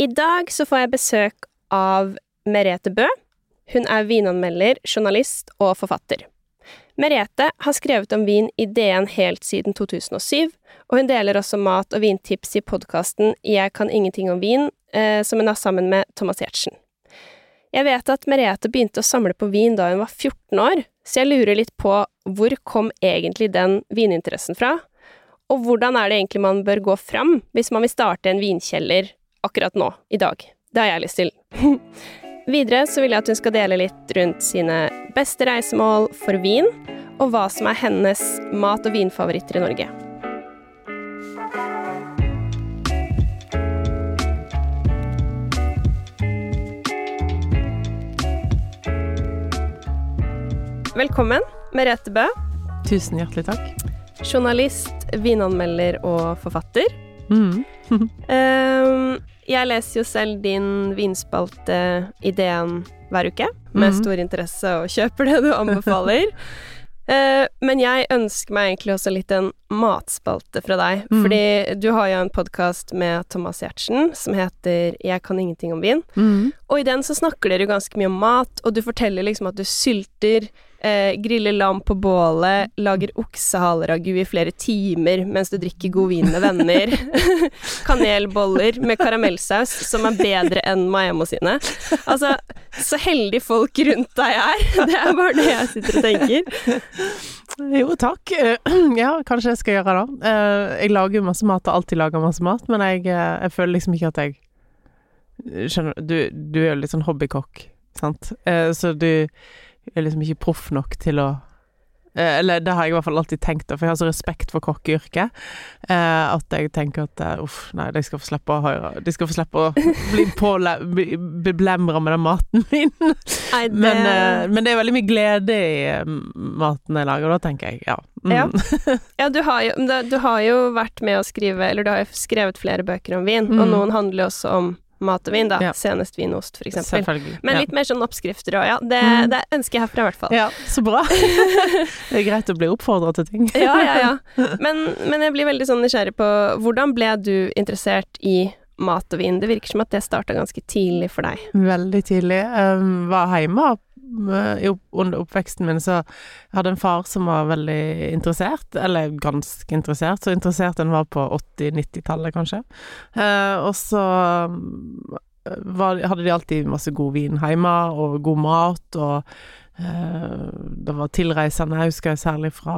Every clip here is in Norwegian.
I dag så får jeg besøk av Merete Bø. Hun er vinanmelder, journalist og forfatter. Merete har skrevet om vin i DN helt siden 2007, og hun deler også mat- og vintips i podkasten Jeg kan ingenting om vin, eh, som hun har sammen med Thomas Giertsen. Jeg vet at Merete begynte å samle på vin da hun var 14 år, så jeg lurer litt på hvor kom egentlig den vininteressen fra? Og hvordan er det egentlig man bør gå fram hvis man vil starte en vinkjeller akkurat nå, i dag? Det har jeg lyst til. Videre så vil jeg at hun skal dele litt rundt sine beste reisemål for vin, og hva som er hennes mat- og vinfavoritter i Norge. Velkommen, Merete Bø. Tusen hjertelig takk. Journalist, vinanmelder og forfatter. Mm. Ehm, jeg leser jo selv din vinspalte Ideen hver uke, med Mhm. stor interesse, og kjøper det du anbefaler. Eh, men jeg ønsker meg egentlig også litt en matspalte fra deg, Mm. fordi du har jo en podkast med Thomas Giertsen som heter Jeg kan ingenting om vin. Mm. Og i den så snakker dere jo ganske mye om mat, og du forteller liksom at du sylter, eh, griller lam på bålet, lager oksehaleragu i flere timer mens du drikker god vin med venner. Kanelboller med karamellsaus som er bedre enn Maemmo sine. Altså, så heldige folk rundt deg er. Det er bare det jeg sitter og tenker. Jo, takk. Eh, Ja, kanskje jeg skal gjøre det. Eh, Jeg lager jo masse mat og alltid lager masse mat, men jeg, eh, jeg føler liksom ikke at jeg Skjønner du? Du, er jo litt sånn hobbykokk, sant? Så du er liksom ikke proff nok til å eh, Eller det har jeg i hvert fall alltid tenkt, for jeg har så respekt for kokkeyrket eh, at jeg tenker at eh, uff, nei, de skal få slippe å høre De skal få slippe å bli påle- bli beblemra med den maten min. Nei, det Men, men det er veldig mye glede i maten jeg lager, og da tenker jeg ja. Mm. Ja. Ja, du har, jo, du, har jo vært med å skrive Eller du har jo skrevet flere bøker om vin, og Mm. noen handler jo også om mat og vin, da. Ja. Senest vin og ost, for eksempel. Men ja. litt mer sånn oppskrifter òg, ja. Det, Mm. det ønsker jeg herfra, i hvert fall. Ja, så bra. det er greit å bli oppfordra til ting. Ja, ja, ja. Men, men jeg blir veldig sånn nysgjerrig på hvordan ble du interessert i mat og vin? Det virker som at det starta ganske tidlig for deg. Veldig tidlig. Um, var hjemme under oppveksten min, så jeg hadde en far som var veldig interessert, eller ganske interessert, så interessert han var på 80-90-tallet, kanskje. Uh, og så um, var, hadde de alltid masse god vin hjemme, og god mat, og eh, det var tilreisende, jeg husker jeg særlig fra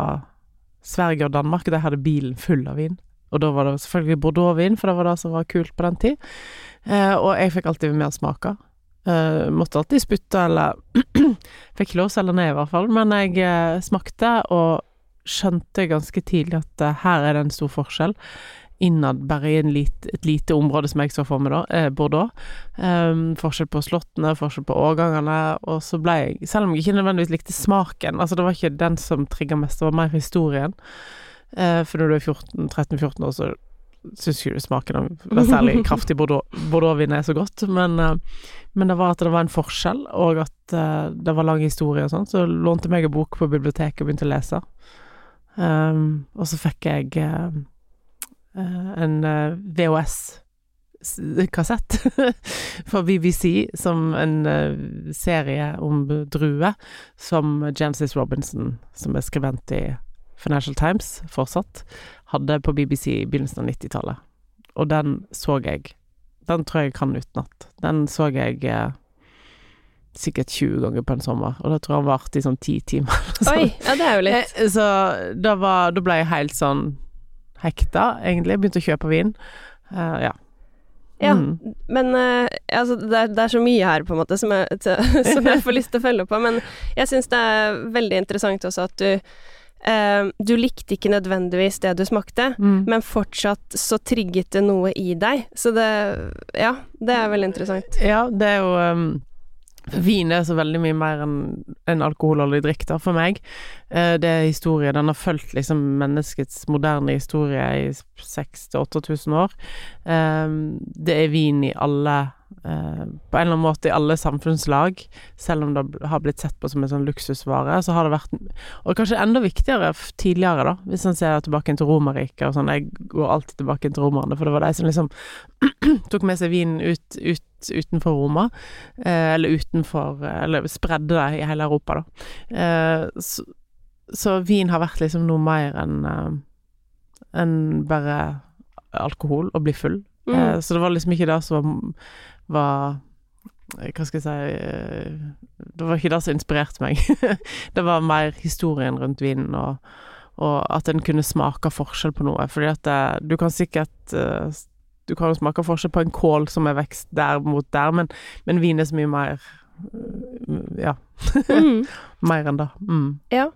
Sverige og Danmark, de hadde bilen full av vin. Og da var det selvfølgelig Bordeaux-vin, for det var det som var kult på den tid. Eh, og jeg fikk alltid mer smake. Eh, måtte alltid spytte, eller Fikk å selge ned, i hvert fall. Men jeg uh, smakte, og skjønte ganske tidlig at uh, her er det en stor forskjell. Innad bare i lit, et lite område som jeg så for meg da, eh, Bordeaux. Um, forskjell på slottene, forskjell på årgangene, og så ble jeg Selv om jeg ikke nødvendigvis likte smaken, altså det var ikke den som trigga mest, det var mer historien. Eh, for når du er 14 13-14 år, så syns ikke smaken av særlig kraftig Bordeaux- Bordeaux-vin er så godt, men, eh, men det var at det var en forskjell, og at eh, det var lang historie og sånn, så lånte meg en bok på biblioteket og begynte å lese. Um, og så fikk jeg eh, en VHS-kassett fra BBC som en serie om druer, som Jancis Robinson, som er skribent i Financial Times fortsatt, hadde på BBC i begynnelsen av 90-tallet. Og den så jeg Den tror jeg kan utenat. Den så jeg eh, sikkert 20 ganger på en sommer, og da tror jeg han varte i sånn ti timer. Så- Oi, ja det er jo litt Eh, Så da, var, da ble jeg helt sånn hekta, egentlig. Begynte å kjøpe vin. Uh, ja. Ja, Mm. men uh, altså, det, er, det er så mye her, på en måte, som jeg, som jeg får lyst til å følge opp på. Men jeg syns det er veldig interessant også at du eh, Du likte ikke nødvendigvis det du smakte, Mm. men fortsatt så trigget det noe i deg. Så det Ja, det er veldig interessant. Ja, det er jo um, Vin er så veldig mye mer enn en alkoholholdig drikk, da, for meg. Uh, det er historie. Den har fulgt liksom menneskets moderne historie i 6000-8000 år. Um, det er vin i alle eh, på en eller annen måte i alle samfunnslag, selv om det har blitt sett på som en sånn luksusvare, så har det vært Og kanskje enda viktigere tidligere, da, hvis en ser tilbake til Romerriket og sånn. Jeg går alltid tilbake til romerne, for det var de som liksom tok med seg vinen ut, ut utenfor Roma, eh, eller utenfor Eller spredde det i hele Europa, da. Eh, så, så, vin har vært liksom noe mer enn eh, enn bare alkohol og bli full. Mm. Eh, så det var liksom ikke det som var hva skal jeg si eh, Det var ikke det som inspirerte meg. det var mer historien rundt vinen, og, og at en kunne smake forskjell på noe. Fordi at det, eh, du kan sikkert Du kan jo smake forskjell på en kål som er vekst der mot der, men, men vin er så mye mer Ja. mm. mer enn det. Mm. Ja.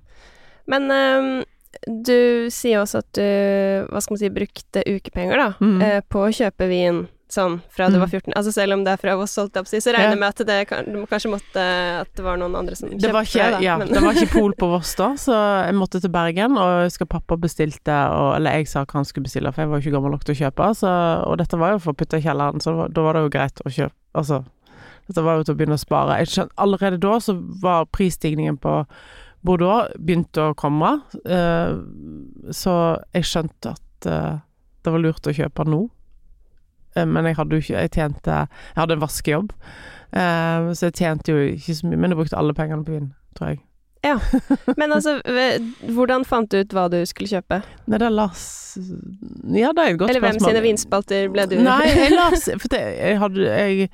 Men um, du sier også at du, hva skal man si, brukte ukepenger, da, mm. eh, på å kjøpe vin sånn fra du var 14 mm. Altså selv om det er fra Voss, holdt jeg på å si, så regner jeg ja. med at det du kanskje måtte At det var noen andre som kjøpte det? Var ikke, det, ja, det var ikke pol på Voss da, så jeg måtte til Bergen, og jeg husker pappa bestilte og, Eller jeg sa hva han skulle bestille, for jeg var jo ikke gammel nok til å kjøpe, så, og dette var jo for å putte i kjelleren, så var, da var det jo greit å kjøpe Altså, dette var jo til å begynne å spare. Jeg skjønte, allerede da så var prisstigningen på Bordeaux begynte å komme, uh, så jeg skjønte at uh, det var lurt å kjøpe nå. Uh, men jeg hadde jo ikke Jeg tjente Jeg hadde en vaskejobb, så jeg tjente jo ikke så mye. Men jeg brukte alle pengene på vin, tror jeg. Ja. Men altså, hvordan fant du ut hva du skulle kjøpe? Nei, det er Lars Ja, det er et godt spørsmål. Eller hvem sine vinspalter ble du Nei, jeg las For det, jeg hadde Jeg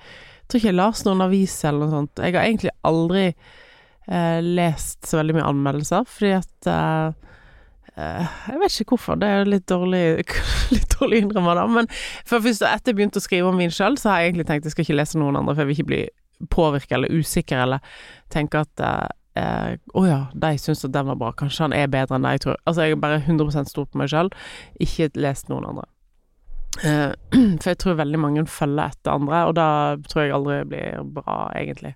tror ikke jeg las noen avis eller noe sånt. Jeg har egentlig aldri eh, lest så veldig mye anmeldelser, fordi at eh, eh, Jeg vet ikke hvorfor, det er litt dårlig Litt dårlig innrømmer da, men for først etter jeg begynte å skrive om vin sjøl, så har jeg egentlig tenkt jeg skal ikke lese noen andre, for jeg vil ikke bli påvirka eller usikker, eller tenke at eh, å eh, oh ja, de syns at den var bra, kanskje han er bedre enn det jeg tror. Altså, jeg er bare 100% stor på meg sjøl, ikke lest noen andre. Eh, for jeg tror veldig mange følger etter andre, og da tror jeg aldri blir bra, egentlig.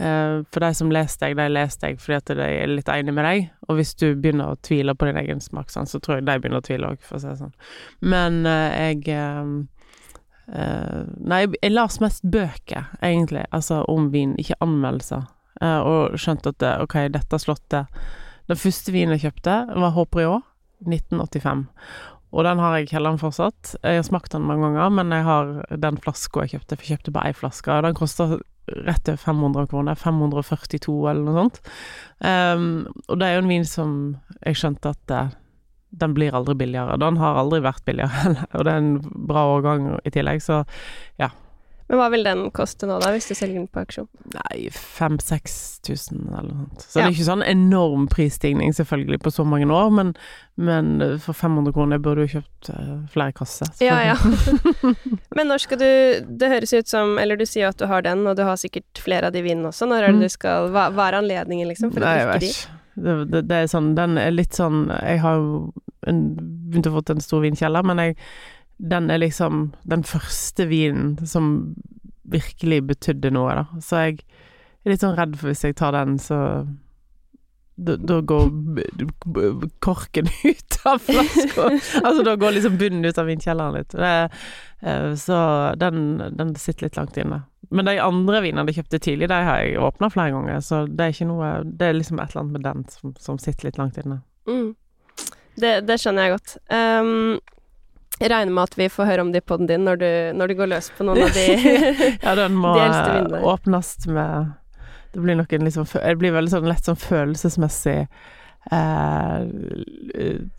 Eh, for de som leser deg, de leser deg fordi at de er litt enig med deg. Og hvis du begynner å tvile på din egen smakssans, så tror jeg de begynner å tvile òg, for å si det sånn. Men uh, jeg uh, Nei, jeg las mest bøker, egentlig, altså om vin, ikke anmeldelser. og skjønte at ok, dette slottet Den første vinen jeg kjøpte, var Håpriot, 1985. Og den har jeg i kjelleren fortsatt. Jeg har smakt den mange ganger, men jeg har den flaska jeg kjøpte, for jeg kjøpte bare ei flaske, og den koster rett til 500 kroner. 542 eller noe sånt. Um, og det er jo en vin som jeg skjønte at uh, den blir aldri billigere. Den har aldri vært billigere, og det er en bra årgang i tillegg, så ja. Men hva vil den koste nå, da, hvis du selger den på auksjon? Nei, 5000-6000 eller noe sånt. Så ja. det er ikke sånn enorm prisstigning, selvfølgelig, på så mange år, men, men for 500 kroner burde du kjøpt uh, flere kasser. Ja, ja. men når skal du Det høres ut som Eller du sier at du har den, og du har sikkert flere av de vinene også. Når er det mm. du skal Hva, hva er anledningen, liksom, for Nei, å drikke de? Det, det, det, er sånn Den er litt sånn Jeg har jo begynt å få en stor vinkjeller, men jeg den er liksom den første vinen som virkelig betydde noe, da. Så jeg er litt sånn redd for hvis jeg tar den, så da, da går korken ut av flaska. altså da går liksom bunnen ut av vinkjelleren litt. Det, eh, så den, den, sitter litt langt inne. Men de andre vinene jeg kjøpte tidlig, de har jeg åpna flere ganger, så det er ikke noe Det er liksom et eller annet med den som, som sitter litt langt inne. Mm. Det, det, skjønner jeg godt. Um, jeg regner med at vi får høre om det i poden din når du, når du, går løs på noen av de, ja, den må de åpnes med Det blir nok en liksom Det blir veldig sånn lett sånn følelsesmessig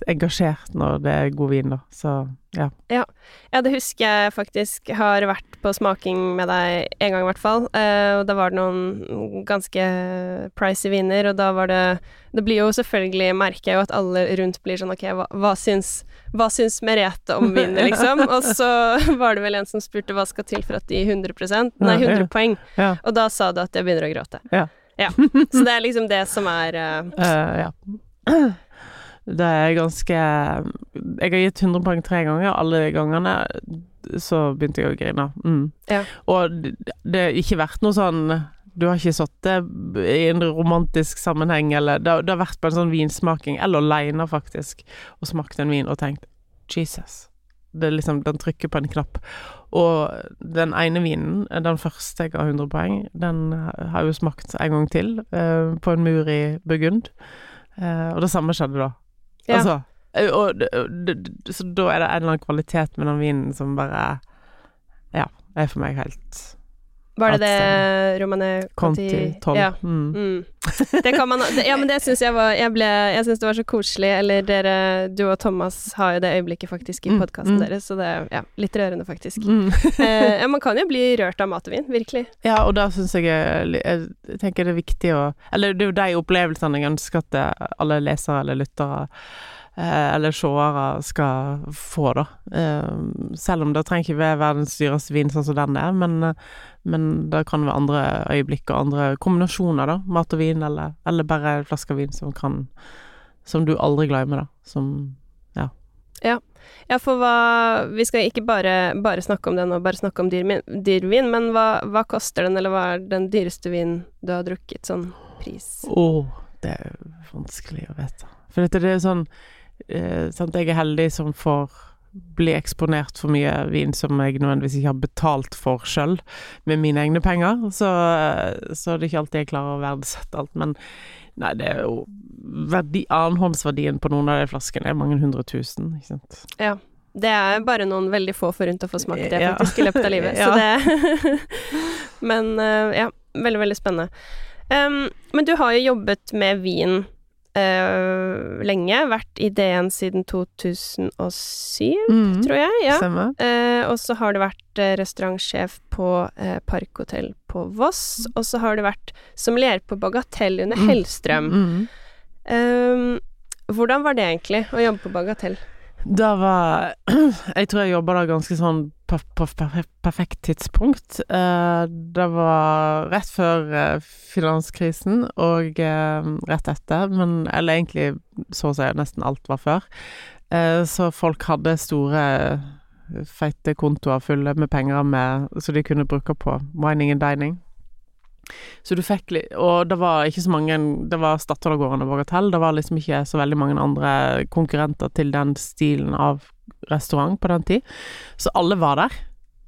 engasjert når det er god vin, da. Så ja. ja. ja. det husker jeg faktisk har vært på smaking med deg en gang, i hvert fall. Eh, og da var det noen ganske pricy viner, og da var det Det blir jo selvfølgelig, merker jeg jo at alle rundt blir sånn ok, hva, hva syns hva syns Merete om viner, liksom? Og så var det vel en som spurte hva skal til for at de 100% Nei, 100 poeng. Og da sa du at jeg begynner å gråte. Ja. Ja. Så det er liksom det som er uh... Uh, Ja. Det er ganske Jeg har gitt 100 poeng tre ganger. Alle gangene så begynte jeg å grine. Mm. Ja. Og det, det har ikke vært noe sånn Du har ikke sittet i en romantisk sammenheng, eller det, det, har vært på en sånn vinsmaking, eller aleine, faktisk, og smakt en vin og tenkt Jesus, det liksom, den trykker på en knapp. Og den ene vinen, den første jeg ga 100 poeng, den har jo smakt en gang til, eh, på en mur i Burgund. Eh, og det samme skjedde da. Ja. Altså, eh, og, så da er det en eller annen kvalitet med den vinen som bare Ja, er for meg helt Var det det Romane Conti 12. Ja. Mm. Mm. Det kan man det, Ja, men det syns jeg var Jeg, ble, jeg syns det var så koselig. Eller dere, du og Thomas har jo det øyeblikket faktisk i Mm, podkasten mm. deres, så det er ja, litt rørende, faktisk. Mm. eh, ja, man kan jo bli rørt av mat og vin, virkelig. Ja, og da syns jeg jeg Jeg tenker det er viktig å Eller det er jo de opplevelsene jeg ønsker at eh, alle lesere eller lyttere eh, eller seere skal få, da. Eh, selv om det trenger ikke være verdens dyreste vin sånn som den er, men, eh, men det kan være andre øyeblikk og andre kombinasjoner, da. Mat og vin, eller, eller bare en flaske vin som kan Som du aldri glemmer, da. Som Ja, for hva Vi skal ikke bare, bare snakke om den og bare snakke om dyrvin, dyrvin men hva, hva koster den, eller hva er den dyreste vinen du har drukket, sånn pris? Å, det er vanskelig å vite. For dette det er sånn eh, sant, Jeg er heldig som får bli eksponert for mye vin som jeg nødvendigvis ikke har betalt for sjøl, med mine egne penger. Så, så det er ikke alltid jeg klarer å verdsette alt. Men nei, det er jo verdi, Annenhåndsverdien på noen av de flaskene er mange hundre tusen, ikke sant. Ja. Det er bare noen veldig få forunt å få smakt det, faktisk, i løpet av livet. Så det Men eh, ja, veldig, veldig spennende. Um, men du har jo jobbet med vin eh, lenge. Vært i DN siden 2007, Mm, tror jeg. Ja. Eh, og så har du vært eh, restaurantsjef på uh, Parkhotell på Voss. Og så har du vært sommelier på Bagatell under Mm. Hellstrøm. Mm. Um, hvordan var det egentlig, å jobbe på Bagatell? Da var Jeg tror jeg jobba da ganske sånn på, på per- perfekt tidspunkt. Eh, det var rett før eh, finanskrisen og eh, rett etter, men Eller egentlig så å si nesten alt var før. Så folk hadde store feite kontoer fulle med penger med, så de kunne bruke på mining and dining. Så du fikk litt Og det var ikke så mange Det var Statoil-gården og Bagatell. Det var liksom ikke så veldig mange andre konkurrenter til den stilen av restaurant på den tid. Så alle var der.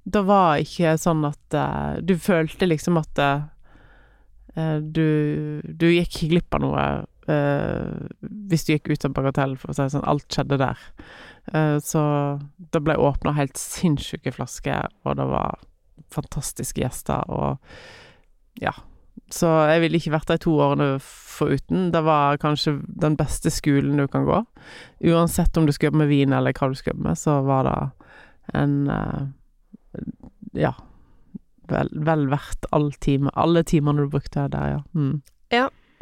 Det var ikke sånn at uh, Du følte liksom at uh, du Du gikk glipp av noe uh, hvis du gikk ut av Bagatell, for å si det sånn. Alt skjedde der. Så det ble åpna helt sinnssyke flasker, og det var fantastiske gjester, og ja. Så jeg ville ikke vært de to årene foruten. Det var kanskje den beste skolen du kan gå. Uansett om du skulle jobbe med vin eller hva du skulle jobbe med, så var det en eh, Ja. Vel, vel verdt all time, alle timene du brukte der, ja. Mm.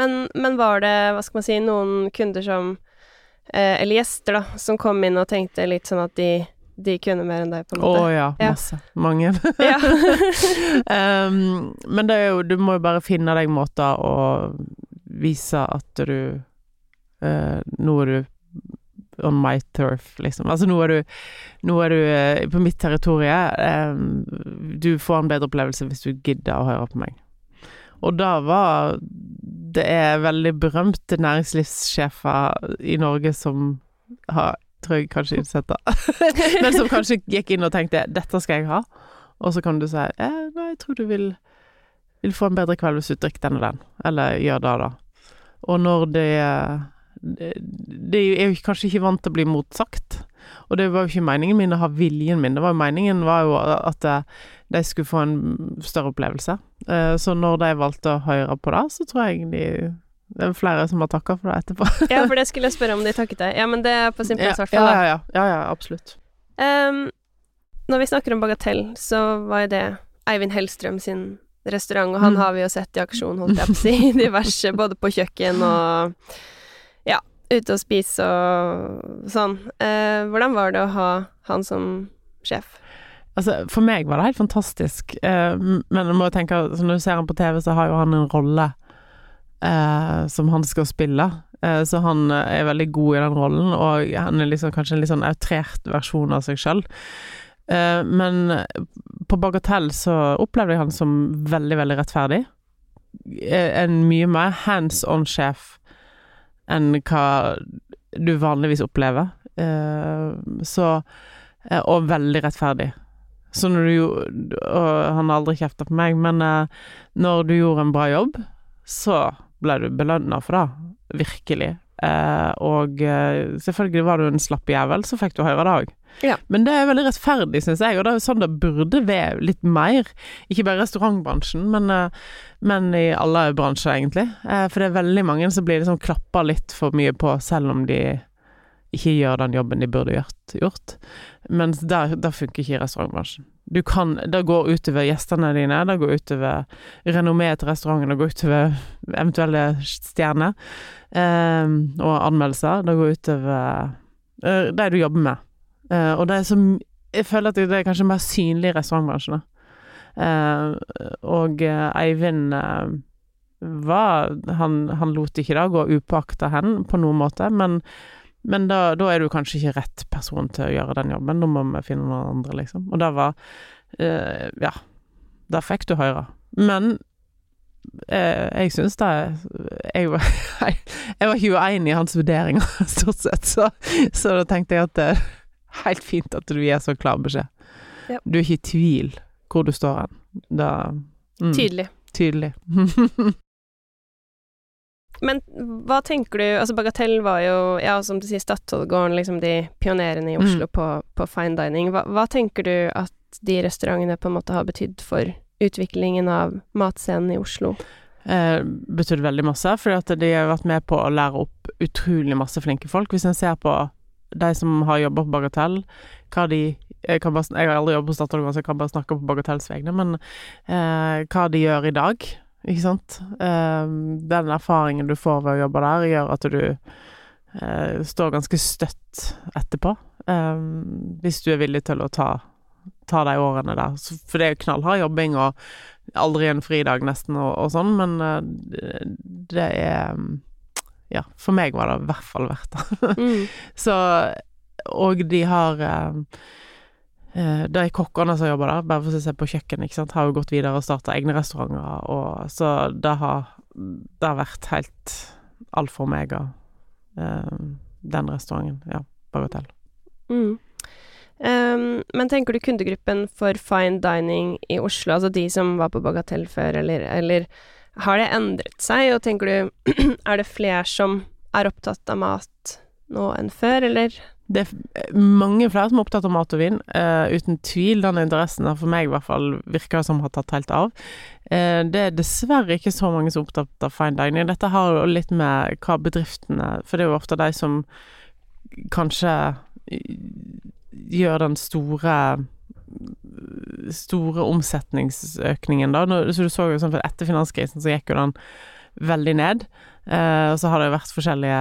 Men, men var det, hva skal man si, noen kunder som eh, Eller gjester, da, som kom inn og tenkte litt sånn at de, de kunne mer enn deg, på en Å måte? ja, Ja. masse. Mange. Um, men det er jo Du må jo bare finne deg måter å vise at du uh, Nå er du on my turf, liksom. Altså nå er du, nå er du uh, på mitt territorium. Um, du får en bedre opplevelse hvis du gidder å høre på meg. Og da var Det er veldig berømte næringslivssjefer i Norge som har Tror jeg kanskje ikke. Men som kanskje gikk inn og tenkte 'dette skal jeg ha', og så kan du si eh, 'nei, jeg tror du vil, vil få en bedre kveld hvis du drikker den og den', eller gjør det, da. Og når det det, det er jo kanskje ikke vant til å bli motsagt. Og det var jo ikke meningen min å ha viljen min, det var jo meningen var jo at eh, de skulle få en større opplevelse. Eh, Så når de valgte å høre på det, så tror jeg de Det er flere som har takka for det etterpå. ja, for det skulle jeg spørre om de takket deg. Ja, men det er på sin plass, i hvert fall. ja, ja, ja, ja, absolutt. Um, når vi snakker om Bagatell, så var jo det Eivind Hellstrøm sin restaurant, og han Mm. har vi jo sett i aksjon, holdt jeg på å si, diverse, både på kjøkken og ja, ute og spise og sånn. Uh, hvordan var det å ha han som sjef? Altså, for meg var det helt fantastisk, uh, men du må jo tenke at Når du ser han på TV, så har jo han en rolle eh, som han skal spille. Eh, så han er veldig god i den rollen, og han er liksom kanskje en litt sånn outrert versjon av seg sjøl. Eh, men på Bagatell så opplevde jeg han som veldig, veldig rettferdig. Eh, En mye mer hands on-sjef enn hva du vanligvis opplever. Eh, så eh, og veldig rettferdig. Så når du Og han har aldri kjefta på meg, men når du gjorde en bra jobb, så ble du belønna for det. Virkelig. Eh, og eh, selvfølgelig var du en slapp jævel, så fikk du høre det òg. Ja. Men det er veldig rettferdig, syns jeg, og det er jo sånn det burde være litt mer. Ikke bare i restaurantbransjen, men, eh, men i alle bransjer, egentlig. Eh, for det er veldig mange som blir liksom klappa litt for mye på, selv om de ikke gjør den jobben de burde gjort. gjort. Mens det det funker ikke i restaurantbransjen. Du kan, Det går utover gjestene dine, det går utover renommeet til restauranten, det går utover eventuelle stjerner eh, og anmeldelser. Det går utover eh, de du jobber med. Eh, og det er så Jeg føler at det er kanskje mer synlig i restaurantbransjen. Eh, og eh, Eivind eh, var han, han lot ikke det gå upåakta hen på noen måte, men men da, da er du kanskje ikke rett person til å gjøre den jobben. Da må vi finne noen andre, liksom. Og det var eh, Ja. Det fikk du høre. Men eh, jeg syns det jeg var, jeg var ikke uenig i hans vurderinger, stort sett. Så, så da tenkte jeg at det er helt fint at du gir så klar beskjed. Ja. Du er ikke i tvil hvor du står hen. Da mm, Tydelig. Tydelig. Men hva tenker du Altså, Bagatell var jo, ja, som du sier, Statoil-gården, liksom de pionerene i Oslo på, på fine dining. Hva, hva tenker du at de restaurantene på en måte har betydd for utviklingen av matscenen i Oslo? eh, betydde veldig masse, at de har vært med på å lære opp utrolig masse flinke folk. Hvis en ser på de som har jobba på Bagatell, hva de jeg, kan bare, jeg har aldri jobbet på Statoil, så jeg kan bare snakke på Bagatells vegne, men eh, hva de gjør i dag, ikke sant. Eh, den erfaringen du får ved å jobbe der, gjør at du eh, står ganske støtt etterpå. Eh, hvis du er villig til å ta, ta de årene der. Så, for det er jo knallhard jobbing og aldri en fridag nesten og, og sånn, men eh, det er Ja, for meg var det i hvert fall verdt det. Mm. Så Og de har eh, De kokkene som jobber der, bare for å se på kjøkkenet, ikke sant, har jo gått videre og starta egne restauranter, og så det har Det har vært helt alfa og omega, eh, den restauranten. Ja, Bagatell. Mm. Um, men tenker du kundegruppen for fine dining i Oslo, altså de som var på Bagatell før, eller, eller har det endret seg, og tenker du Er det flere som er opptatt av mat nå enn før, eller? Det er mange flere som er opptatt av mat og vin. uh, uten tvil. Den interessen har for meg i hvert fall det som har tatt helt av. Uh, det er dessverre ikke så mange som er opptatt av fine dining. Dette har jo litt med hva bedriftene For det er jo ofte de som kanskje eh, gjør den store store omsetningsøkningen, da. Så du så jo sånn for Etter finanskrisen så gikk jo den veldig ned. Eh, og så har det vært forskjellige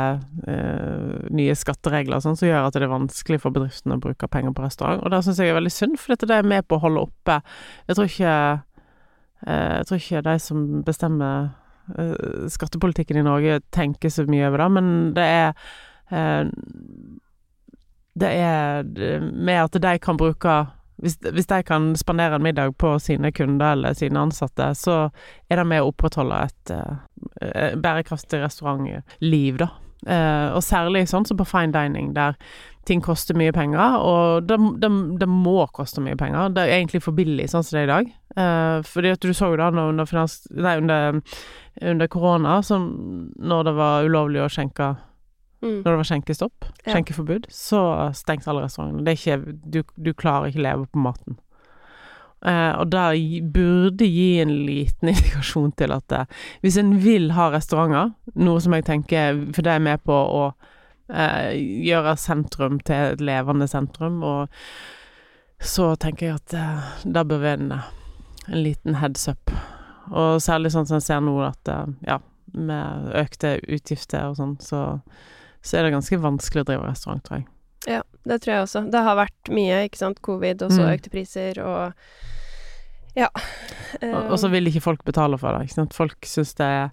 eh, nye skatteregler sånn som gjør at det er vanskelig for bedriftene å bruke penger på restaurant. Og det syns jeg er veldig synd, for dette det er med på å holde oppe Jeg tror ikke eh, Jeg tror ikke de som bestemmer skattepolitikken i Norge, tenker så mye over det, men det er Det er med at de kan bruke hvis, hvis de kan spandere en middag på sine kunder eller sine ansatte, så er det med å opprettholde et bærekraftig restaurantliv, da. Uh, og særlig sånn som på fine dining, der ting koster mye penger, og det, de, de må koste mye penger. Det er egentlig for billig sånn som det er i dag. Uh, fordi at du så jo da under, finans, nei, under, under korona, som når det var ulovlig å skjenke Mm. når det var skjenkestopp, Ja. skjenkeforbud, så stengte alle restaurantene. Du, du klarer ikke leve på maten. Eh, og det burde gi en liten indikasjon til at eh, hvis en vil ha restauranter, noe som jeg tenker For det er med på å eh, gjøre sentrum til et levende sentrum, og så tenker jeg at uh, det bør være en, en liten heads up. Og særlig sånn som jeg ser nå, at ja, med økte utgifter og sånn, så så er det ganske vanskelig å drive restaurant, tror jeg. Ja, det tror jeg også. Det har vært mye, ikke sant. Covid, og så Mm. økte priser, og ja. Og, og så vil ikke folk betale for det, ikke sant. Folk syns det er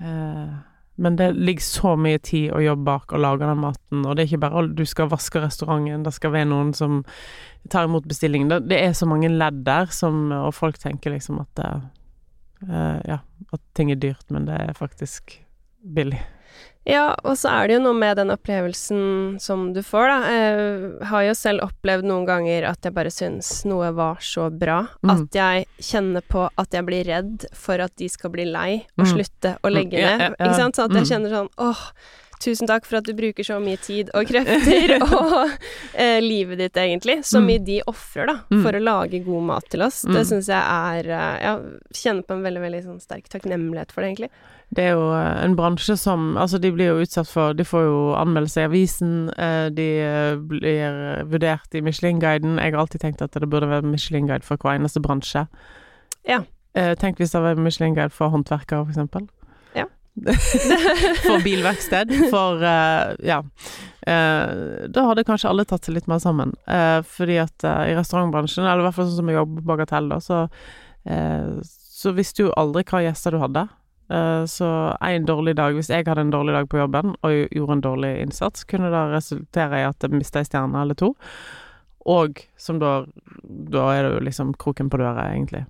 eh, Men det ligger så mye tid og jobb bak å lage den maten, og det er ikke bare du skal vaske restauranten, det skal være noen som tar imot bestillingen. Det, det er så mange ledd der, som, og folk tenker liksom at eh, Ja, at ting er dyrt, men det er faktisk billig. Ja, og så er det jo noe med den opplevelsen som du får, da. Jeg har jo selv opplevd noen ganger at jeg bare syns noe var så bra Mm. at jeg kjenner på at jeg blir redd for at de skal bli lei og Mm. slutte å legge Mm, ja, ned. Ikke sant? Sånn at jeg Mm. kjenner sånn åh, tusen takk for at du bruker så mye tid og krefter og eh, livet ditt, egentlig. Så Mm. mye de ofrer, da, Mm. for å lage god mat til oss. Mm. Det syns jeg er Jeg Ja, kjenner på en veldig, veldig sånn sterk takknemlighet for det, egentlig. Det er jo eh, en bransje som Altså, de blir jo utsatt for De får jo anmeldelse i avisen, eh, de eh, blir vurdert i Michelin-guiden. Jeg har alltid tenkt at det burde være Michelin-guide for hver eneste bransje. Ja. Eh, Tenk hvis det var Michelin-guide for håndverkere, for eksempel. For bilverksted, for uh, Ja. Uh, da hadde kanskje alle tatt seg litt mer sammen. Uh, fordi at i restaurantbransjen, eller i hvert fall sånn som jeg jobber på Bagatell, da, så, så visste du aldri hva gjester du hadde. Så en dårlig dag, hvis jeg hadde en dårlig dag på jobben og gjorde en dårlig innsats, kunne det resultere i at jeg mista ei stjerne eller to. Og som da Da er det jo liksom kroken på døra, egentlig.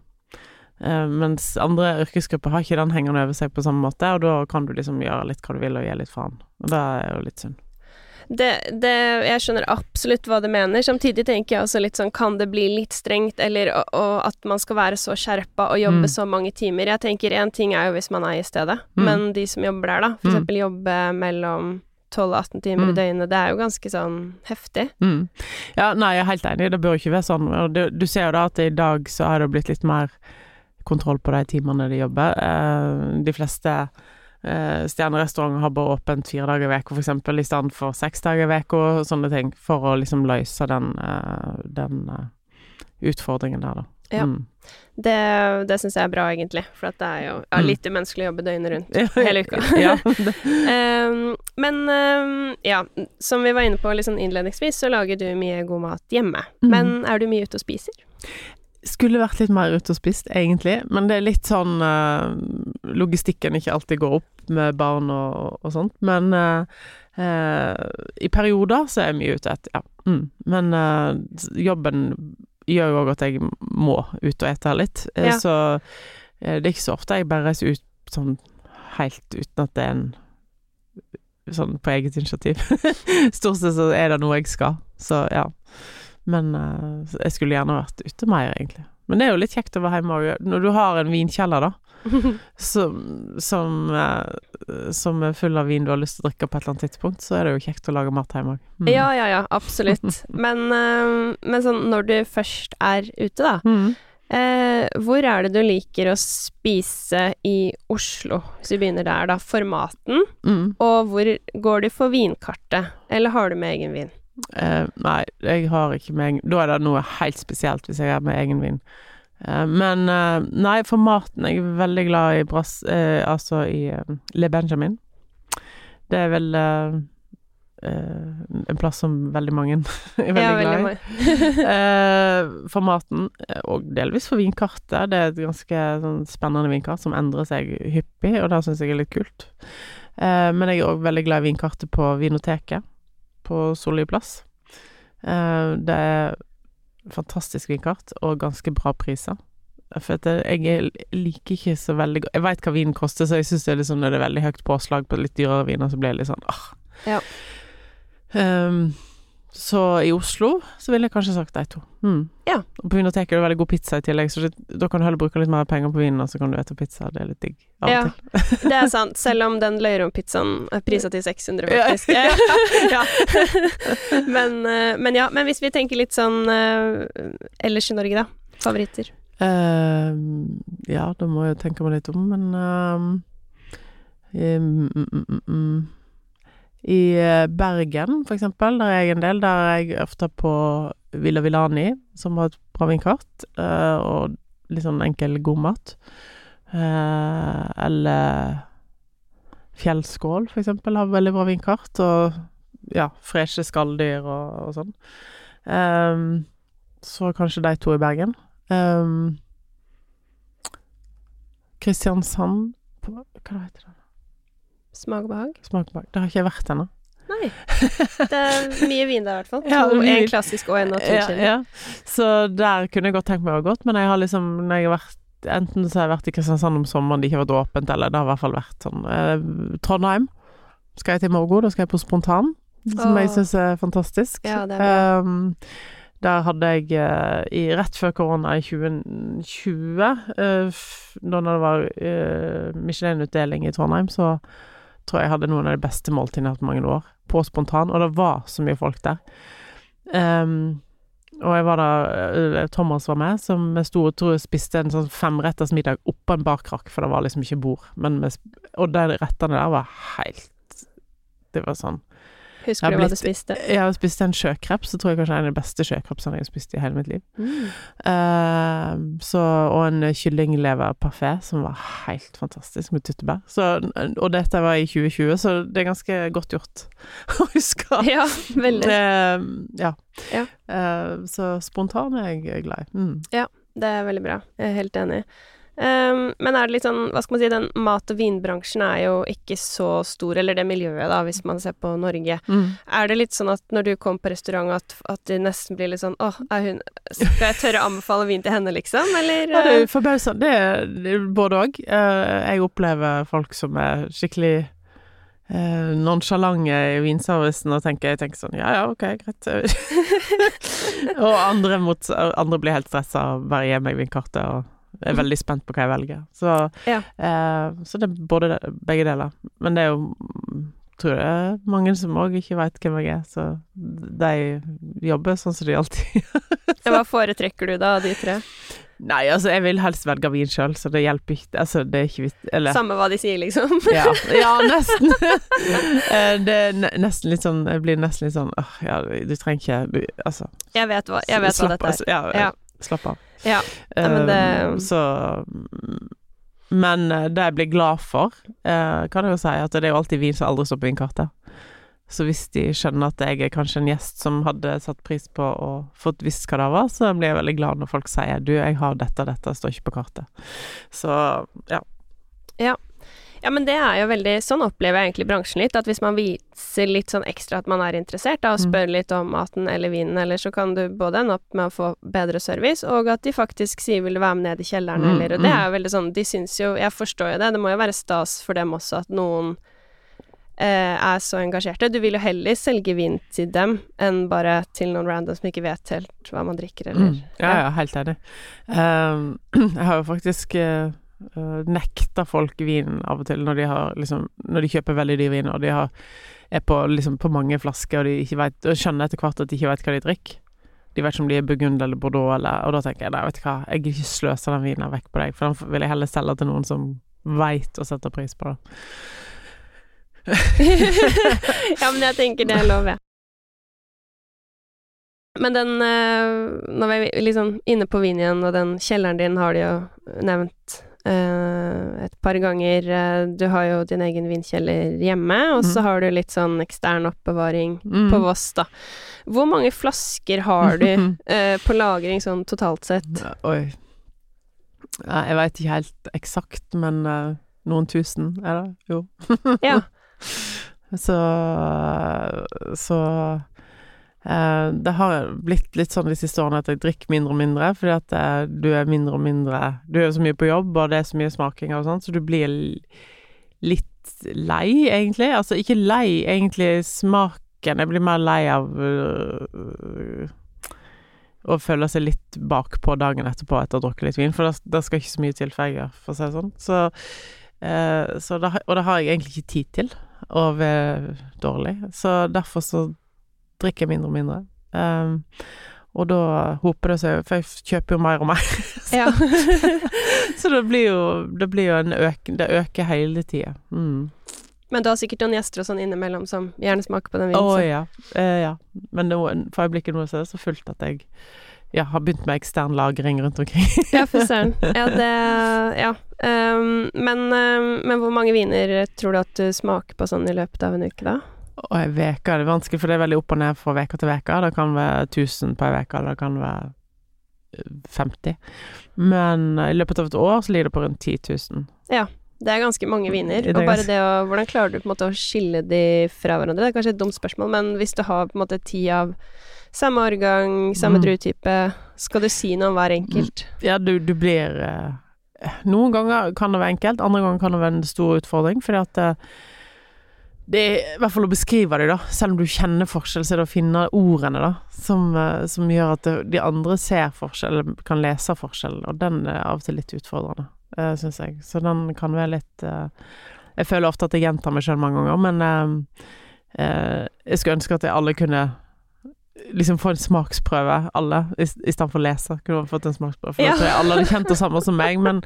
Eh, mens andre yrkesgrupper har ikke den hengende over seg på samme måte, og da kan du liksom gjøre litt hva du vil og gi litt faen. Og det er jo litt synd. Det, det, jeg skjønner absolutt hva du mener. Samtidig tenker jeg også litt sånn Kan det bli litt strengt, eller og, og at man skal være så skjerpa og jobbe Mm. så mange timer? Jeg tenker én ting er jo hvis man er i stedet, Mm. men de som jobber der, da, for Mm. eksempel jobbe mellom 12 og 18 timer i Mm. døgnet, det er jo ganske sånn heftig. Mm. Ja, nei, jeg er helt enig, det bør ikke være sånn. Du, du ser jo da at i dag så har det blitt litt mer kontroll på de timene de jobber. Eh, de fleste eh, stjernerestauranter har bare åpent fire dager i uka, eksempel, i stedet for seks dager i uka sånne ting, for å liksom løse den, eh, den utfordringen der, da. Ja. Mm. Det, det syns jeg er bra, egentlig, for det er jo ja, Mm. litt umenneskelig å jobbe døgnet rundt. Hele uka. um, men um, ja, som vi var inne på sånn innledningsvis, så lager du mye god mat hjemme. Mm. Men er du mye ute og spiser? Skulle vært litt mer ute og spist, egentlig. Men det er litt sånn uh, Logistikken ikke alltid går opp med barn og, og sånt. Men uh, uh, i perioder så er jeg mye ute etter, ja. Mm. Men jobben gjør jo òg at jeg må ut og ete litt. Ja. Så det er ikke så ofte jeg bare reiser ut sånn helt uten at det er en Sånn på eget initiativ. Stort sett så er det noe jeg skal, så ja. Men uh, jeg skulle gjerne vært ute mer, egentlig. Men det er jo litt kjekt å være hjemme òg. Når du har en vinkjeller, da, som, som, uh, som er full av vin du har lyst til å drikke på et eller annet tidspunkt, så er det jo kjekt å lage mat hjemme òg. Mm. Ja, ja, ja, absolutt. Men, uh, men sånn når du først er ute, da. Mm. Eh, hvor er det du liker å spise i Oslo, hvis vi begynner der, da? For maten? Mm. Og hvor går du for vinkartet? Eller har du med egen vin? Eh, nei, jeg har ikke med egen Da er det noe helt spesielt hvis jeg har med egen vin. Eh, men eh, nei, for maten jeg er veldig glad i brass... Altså i Le Benjamin. Det er vel en plass som veldig mange er veldig Ja, glad i. for maten, og delvis for vinkartet. Det er et ganske sånn, spennende vinkart som endrer seg hyppig, og det syns jeg er litt kult. Men jeg er òg veldig glad i vinkartet på Vinoteket på Solli plass. Eh, det er fantastisk vinkart, og ganske bra priser. For at jeg er- liker ikke så veldig godt Jeg veit hva vinen koster, så jeg syns det er liksom, når det er veldig høyt påslag på litt dyrere viner, så blir det litt sånn ah. Ja. Ehm, så i Oslo så ville jeg kanskje sagt de to. Mm. Ja. Og på Vinoteket er det veldig god pizza i tillegg, så da kan du heller bruke litt mer penger på vinen, og så kan du ete pizza. Det er litt digg av Ja. Det er sant, selv om den løyrompizzaen er prisa til 600, Ja. faktisk. Ja. men, eh, men ja, men hvis vi tenker litt sånn eh, ellers i Norge, da. Favoritter? Uh, ja, da må jeg tenke meg litt om, men uh, um, um, um. I eh, Bergen, for eksempel, der er jeg en del. Der er jeg ofte på Villa Villani, som har et bra vinkart, eh, og litt sånn enkel, god mat. Eh, eller Fjellskål, for eksempel, har veldig bra vinkart, og ja, freshe skalldyr og, og sånn. Um, så kanskje de to i Bergen. Um, Kristiansand Hva heter det? Smak og behag? Smak og behag. Det har ikke jeg vært ennå. Nei. Det er mye vin der, i hvert fall. Ja, To, en klassisk og en naturkilde. ja. Så der kunne jeg godt tenkt meg å ha gått, men jeg har liksom Når jeg har vært Enten så har jeg vært i Kristiansand om sommeren det ikke har vært åpent, eller det har i hvert fall vært sånn eh, Trondheim skal jeg til Morgo. Da skal jeg på Spontan, som jeg Åh. syns er fantastisk. Ja, er. Um, der hadde jeg uh, i, rett før korona i 2020, uh, f- da det var uh, Michelin-utdeling i Trondheim, så tror jeg hadde noen av de beste måltidene jeg har hatt mange år. På Spontan, og det var så mye folk der. Um, og jeg var da eh, Thomas var med, som med store tror spiste en sånn femretters middag oppå en barkrakk, for det var liksom ikke bord. Men med, og de rettene der var helt Det var sånn Husker du hva du spiste? Jeg har spist en sjøkreps, så tror jeg kanskje er en av de beste sjøkrepsene jeg har spist i hele mitt liv. Mm. Uh, så, og en kyllingleverparfé som var helt fantastisk, med tyttebær. Så, og dette var i 2020, så det er ganske godt gjort å huske. Ja, veldig. Uh, ja. Ja. Uh, så spontan er jeg glad i. Mm. Det er veldig bra. Jeg er helt enig. Ehm, men er det litt sånn, hva skal man si, den mat- og vinbransjen er jo ikke så stor, eller det miljøet da, hvis man ser på Norge. Mm. Er det litt sånn at når du kommer på restaurant at, at det nesten blir litt sånn, åh, er hun, skal jeg tørre å anbefale vin til henne liksom, eller? Ja, det eh, er forbausende. Det er det er både òg. jeg opplever folk som er skikkelig uh, nonsjalante i vinservicen og tenker, jeg tenker sånn Ja ja, ok, greit. og andre, mot, andre blir helt stressa og bare gir meg vinkartet og er veldig spent på hva jeg velger. Så, Ja. eh, så det er både det, begge deler. Men det er jo tror det er mange som òg ikke veit hvem jeg er, så de jobber sånn som de alltid Hva foretrekker du da av de tre? Nei, altså, jeg vil helst velge vin sjøl, så det hjelper ikke Altså, det er ikke vits Eller Samme hva de sier, liksom. ja, ja, nesten. Eh, det er nesten litt sånn Jeg blir nesten litt sånn åh, ja, du trenger ikke Altså, Jeg vet hva, jeg vet hva dette er. altså, Ja, Ja. slapp av. Ja, men det- Um, Så Men eh, det jeg blir glad for, eh, kan jeg jo si, at det er jo alltid vin som aldri står på vinkartet. Så hvis de skjønner at jeg er kanskje en gjest som hadde satt pris på og fått visst hva det var, så blir jeg veldig glad når folk sier 'du, jeg har dette og dette, står ikke på kartet'. Så ja. Ja, men det er jo veldig Sånn opplever jeg egentlig bransjen litt, at hvis man viser litt sånn ekstra at man er interessert, da, og Mm. spør litt om maten eller vinen, eller så kan du både ende opp med å få bedre service, og at de faktisk sier 'vil du være med ned i kjelleren', Mm, eller Og det mm. er jo veldig sånn De syns jo Jeg forstår jo det, det må jo være stas for dem også at noen eh, er så engasjerte. Du vil jo heller selge vin til dem enn bare til noen random som ikke vet helt hva man drikker, eller Mm. Ja, ja, helt enig. Um, jeg har jo faktisk uh, nekta folk vin av og til når de har liksom Når de kjøper veldig dyr vin, og de har, er på, liksom, på mange flasker, og de ikke vet, og skjønner etter hvert at de ikke vet hva de drikker. De vet ikke om de er Burgund eller Bordeaux, eller, og da tenker jeg nei, vet du hva, jeg vil ikke sløse den vinen vekk på deg, for den vil jeg heller selge til noen som veit og setter pris på det. ja, men jeg tenker det er lov, jeg. Men den eh, Nå er vi liksom inne på vin igjen, og den kjelleren din har de jo nevnt eh, et par ganger. Eh, Du har jo din egen vinkjeller hjemme, og så mm. har du litt sånn ekstern oppbevaring Mm. på Voss, da. Hvor mange flasker har du eh, på lagring sånn totalt sett? Oi. Jeg veit ikke helt eksakt, men uh, noen tusen er det jo. Ja. Så Så eh, det har blitt litt sånn de siste årene at jeg drikker mindre og mindre, fordi at eh, du er mindre og mindre Du er jo så mye på jobb, og det er så mye smaking og sånn, så du blir litt lei, egentlig. Altså ikke lei egentlig smaken, jeg blir mer lei av øh, å føle seg litt bakpå dagen etterpå etter å ha drukket litt vin, for det, skal ikke så mye til, for for å si det sånn. Så, eh, så det, og det har jeg egentlig ikke tid til, og er dårlig. Så derfor så drikker mindre og mindre. Um, og da hoper det seg, for jeg kjøper jo mer og mer. så, Ja. så det blir jo, det blir jo en øk, det øker hele tida. Mm. Men du har sikkert noen gjester og sånn innimellom som gjerne smaker på den Å vinen. så- ja. Eh, ja. Men nå, for øyeblikket nå så er det så fullt at jeg ja, har begynt med ekstern lagring rundt omkring. Ja, fy søren. Ja, det Ja. Um, men, um, men hvor mange viner tror du at du smaker på sånn i løpet av en uke, da? Og ei uke er det vanskelig, for det er veldig opp og ned fra uke til uke. Det kan være 1000 på ei uke, eller det kan være eh, 50. Men eh, i løpet av et år så ligger det på rundt 10 000. Det er ganske mange viner. Er Og bare det å Hvordan klarer du på en måte å skille de fra hverandre? Det er kanskje et dumt spørsmål, men hvis du har på en måte ti av samme årgang, samme Mm. druetype, skal du si noe om hver enkelt? Ja, du, du blir eh, Noen ganger kan det være enkelt, andre ganger kan det være en stor utfordring, fordi at eh, det er i hvert fall å beskrive dem, da. Selv om du kjenner forskjell, så er det å finne ordene, da, som, eh, som gjør at de andre ser forskjell, eller kan lese forskjell, og den er av og til litt utfordrende, uh, syns jeg. Så den kan være litt eh, Jeg føler ofte at jeg gjentar meg sjøl mange ganger, men eh, eh, jeg skulle ønske at jeg alle kunne liksom få en smaksprøve, alle, i, i stedet for å lese. Kunne man fått en smaksprøve. For Ja. jeg alle hadde kjent det samme som meg, men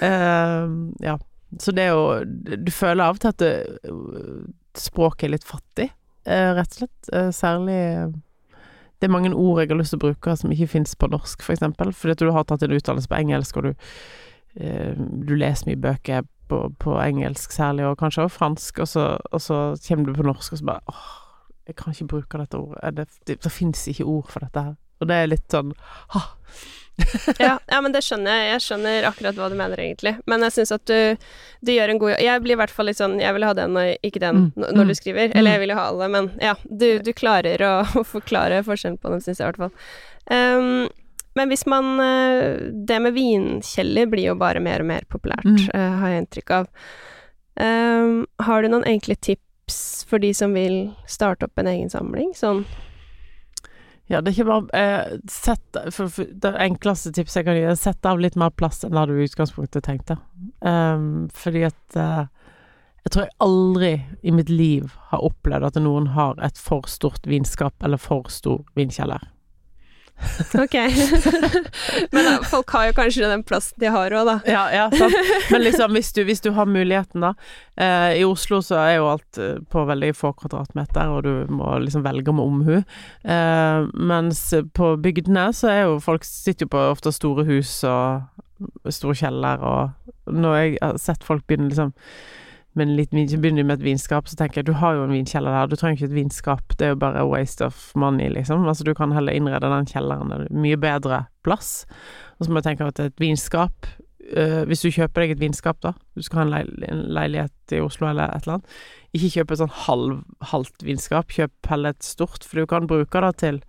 eh, ja. Så det er jo Du føler av og til at det, språket er litt fattig, eh, rett og slett. Eh, særlig Det er mange ord jeg har lyst til å bruke som ikke fins på norsk, for eksempel. Fordi at du har tatt en utdannelse på engelsk, og du, eh, du leser mye bøker på, på engelsk særlig, og kanskje også fransk, og så, og så kommer du på norsk, og så bare åh, jeg kan ikke bruke dette ordet. Eh, Det, det, det fins ikke ord for dette her. Og det er litt sånn ha. ja, ja, men det skjønner jeg. Jeg skjønner akkurat hva du mener, egentlig. Men jeg syns at du, du gjør en god jobb. Jeg blir i hvert fall litt sånn Jeg vil ha den og ikke den Mm, når mm, du skriver. Eller jeg vil jo ha alle, men ja. Du, du klarer å, å forklare forskjellen på dem, syns jeg i hvert fall. Um, men hvis man eh, Det med vinkjeller blir jo bare mer og mer populært, Mm. uh, har jeg inntrykk av. Um, har du noen enkle tips for de som vil starte opp en egen samling? Sånn Ja, det er ikke bare eh, sett, for, for Det enkleste tipset jeg kan gi, er sett av litt mer plass enn det du i utgangspunktet tenkte. Um, fordi at uh, Jeg tror jeg aldri i mitt liv har opplevd at noen har et for stort vinskap eller for stor vinkjeller. Ok. men da, folk har jo kanskje den plassen de har òg, da. Ja, ja, sant. Men liksom, hvis du, hvis du har muligheten, da. Eh, I Oslo så er jo alt eh, på veldig få kvadratmeter, og du må liksom velge med omhu. Eh, mens på bygdene så er jo folk sitter jo på ofte store hus og store kjeller, og når jeg har sett folk begynne liksom med litt vin, begynner med et vinskap, så tenker jeg du har jo en vinkjeller der, du trenger ikke et vinskap, det er jo bare waste of money, liksom. Altså du kan heller innrede den kjelleren, er mye bedre plass. Og så må jeg tenke at et vinskap øh, Hvis du kjøper deg et vinskap, da, du skal ha en, leil en leilighet i Oslo eller et eller annet, ikke kjøp et sånn halv, halvt vinskap, kjøp heller et stort, for du kan bruke det til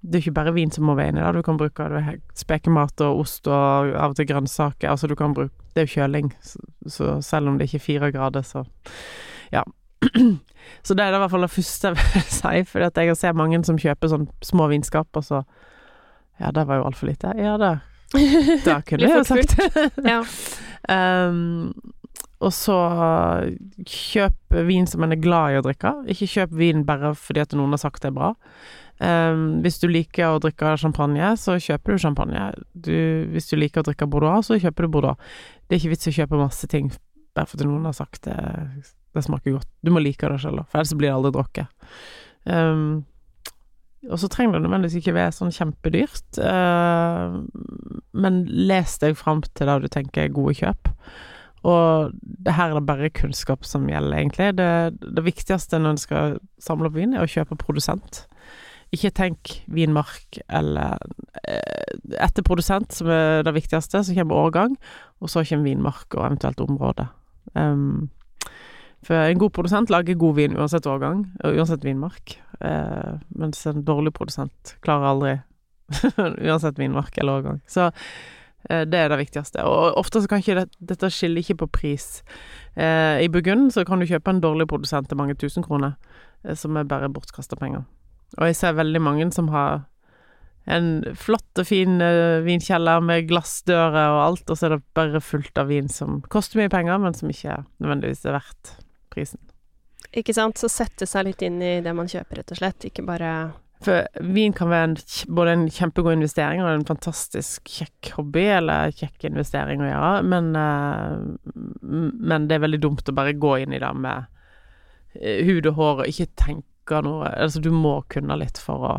det er ikke bare vin som må være inni der, du kan bruke det spekemat og ost og av og til grønnsaker. Altså du kan bruke Det er jo kjøling, så, selv om det ikke er fire grader, så ja. Så det er i hvert fall det første jeg vil si, for jeg har sett mange som kjøper sånn små vinskap, og så Ja, det var jo altfor lite. Ja, det, Da kunne jeg jo sagt det. Ja. Um, og så kjøp vin som en er glad i å drikke. Ikke kjøp vin bare fordi at noen har sagt det er bra. Um, hvis du liker å drikke champagne, så kjøper du champagne. Du, hvis du liker å drikke Bordeaux, så kjøper du Bordeaux. Det er ikke vits å kjøpe masse ting bare fordi noen har sagt det, det smaker godt. Du må like det selv, for ellers blir det aldri drukket. Um, og så trenger det nødvendigvis ikke være sånn kjempedyrt, uh, men les deg fram til det du tenker er gode kjøp. Og det her er det bare kunnskap som gjelder, egentlig. Det, det viktigste når en skal samle opp vin, er å kjøpe produsent. Ikke tenk vinmark eller eh, Etter produsent, som er det viktigste, så kommer årgang, og så kommer vinmark og eventuelt område. Um, for en god produsent lager god vin uansett årgang, og uansett vinmark. Eh, mens en dårlig produsent klarer aldri uansett vinmark eller årgang. Så eh, det er det viktigste. Og ofte så kan ikke det, dette skille ikke på pris. Eh, I Burgund så kan du kjøpe en dårlig produsent til mange tusen kroner, eh, som er bare bortkasta penger. Og jeg ser veldig mange som har en flott og fin uh, vinkjeller med glassdører og alt, og så er det bare fullt av vin som koster mye penger, men som ikke nødvendigvis er verdt prisen. Ikke sant? Så sette seg litt inn i det man kjøper, rett og slett. Ikke bare For vin kan være en, både en kjempegod investering og en fantastisk kjekk hobby, eller kjekk investering å gjøre, men, uh, men det er veldig dumt å bare gå inn i det med uh, hud og hår og ikke tenke noe Altså, du må kunne litt for å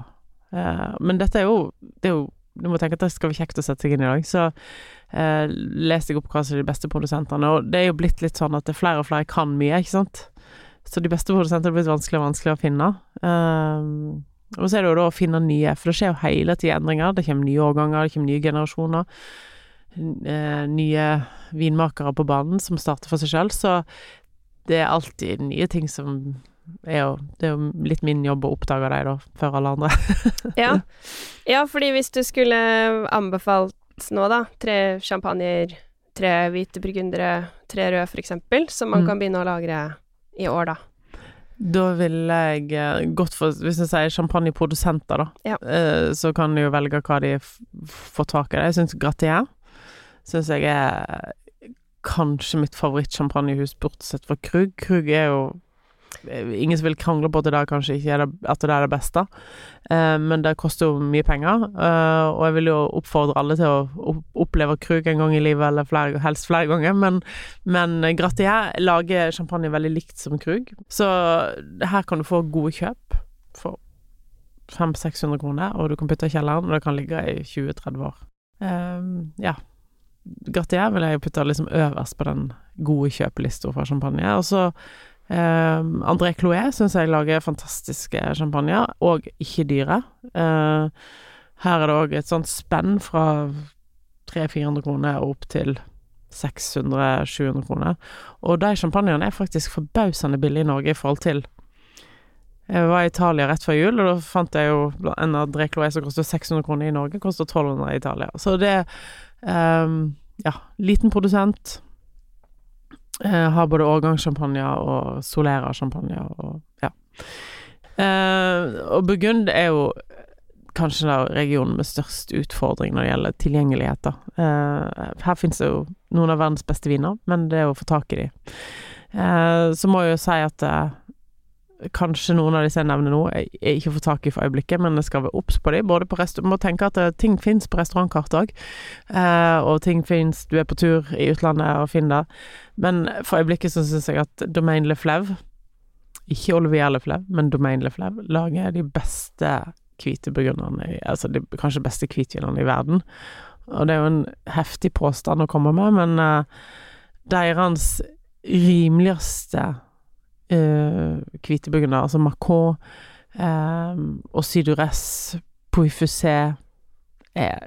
eh, Men dette er jo, det er jo du må tenke at det skal være kjekt å sette seg inn i dag. Så eh, les jeg opp hva som er de beste produsentene. Og det er jo blitt litt sånn at det er flere og flere kan mye, ikke sant. Så de beste produsentene er blitt vanskeligere og vanskeligere å finne. Eh, og så er det jo da å finne nye, for det skjer jo hele tida endringer. Det kommer nye årganger, det kommer nye generasjoner. Eh, nye vinmakere på banen som starter for seg sjøl. Så det er alltid nye ting som er jo Det er jo litt min jobb å oppdage dem, da, før alle andre. ja. ja, fordi hvis du skulle anbefalt nå, da, tre champagner, tre hvite burgundere, tre røde, for eksempel, som man Mm. kan begynne å lagre i år, da. Da ville jeg eh, gått for Hvis jeg sier champagneprodusenter, da, Ja. eh, så kan du jo velge hva de får tak i. Jeg syns Gratier syns jeg er kanskje mitt favoritt-champagnehus, bortsett fra Krug. Krug er jo Ingen som vil krangle på at det der kanskje ikke er det, at det er det beste, eh, men det koster jo mye penger. eh, og jeg vil jo oppfordre alle til å oppleve Krug en gang i livet, eller flere, helst flere ganger. Men, men Gratier lager champagne veldig likt som Krug, så her kan du få gode kjøp for 500-600 kroner, og du kan putte i kjelleren, og det kan ligge i 20-30 år. Eh, ja. Gratier vil jeg putte liksom øverst på den gode kjøpelista for champagne. Og så eh, André Cloé syns jeg lager fantastiske champagner, og ikke dyre. Uh, her er det òg et sånt spenn fra 300-400 kroner opp til 600-700 kroner. Og de champagnene er faktisk forbausende billige i Norge i forhold til Jeg var i Italia rett før jul, og da fant jeg jo en André Cloé som koster 600 kroner i Norge, koster 1200 i Italia. Så det Um, ja, liten produsent. Uh, har både årgangssjampanje og Solera-sjampanje og ja. Uh, og Burgund er jo kanskje da regionen med størst utfordring når det gjelder tilgjengelighet, da. Uh, her finnes det jo noen av verdens beste viner, men det er å få tak i de. så må jeg jo si at Kanskje noen av disse jeg nevner nå, jeg ikke får tak i for øyeblikket, men jeg skal være obs på dem. Både på restaurant Må tenke at ting fins på restaurantkart òg, eh, og ting fins Du er på tur i utlandet og finner det. Men for øyeblikket så syns jeg at Domain Le Fleuve, ikke Olivier Leflev, men Domain Le Fleuve, lager de beste hvite burgunderne Altså de kanskje beste hvitvinene i verden. Og det er jo en heftig påstand å komme med, men eh, deres rimeligste hvite uh, burgunder, altså Macron um, og Sydures, Pouifusé er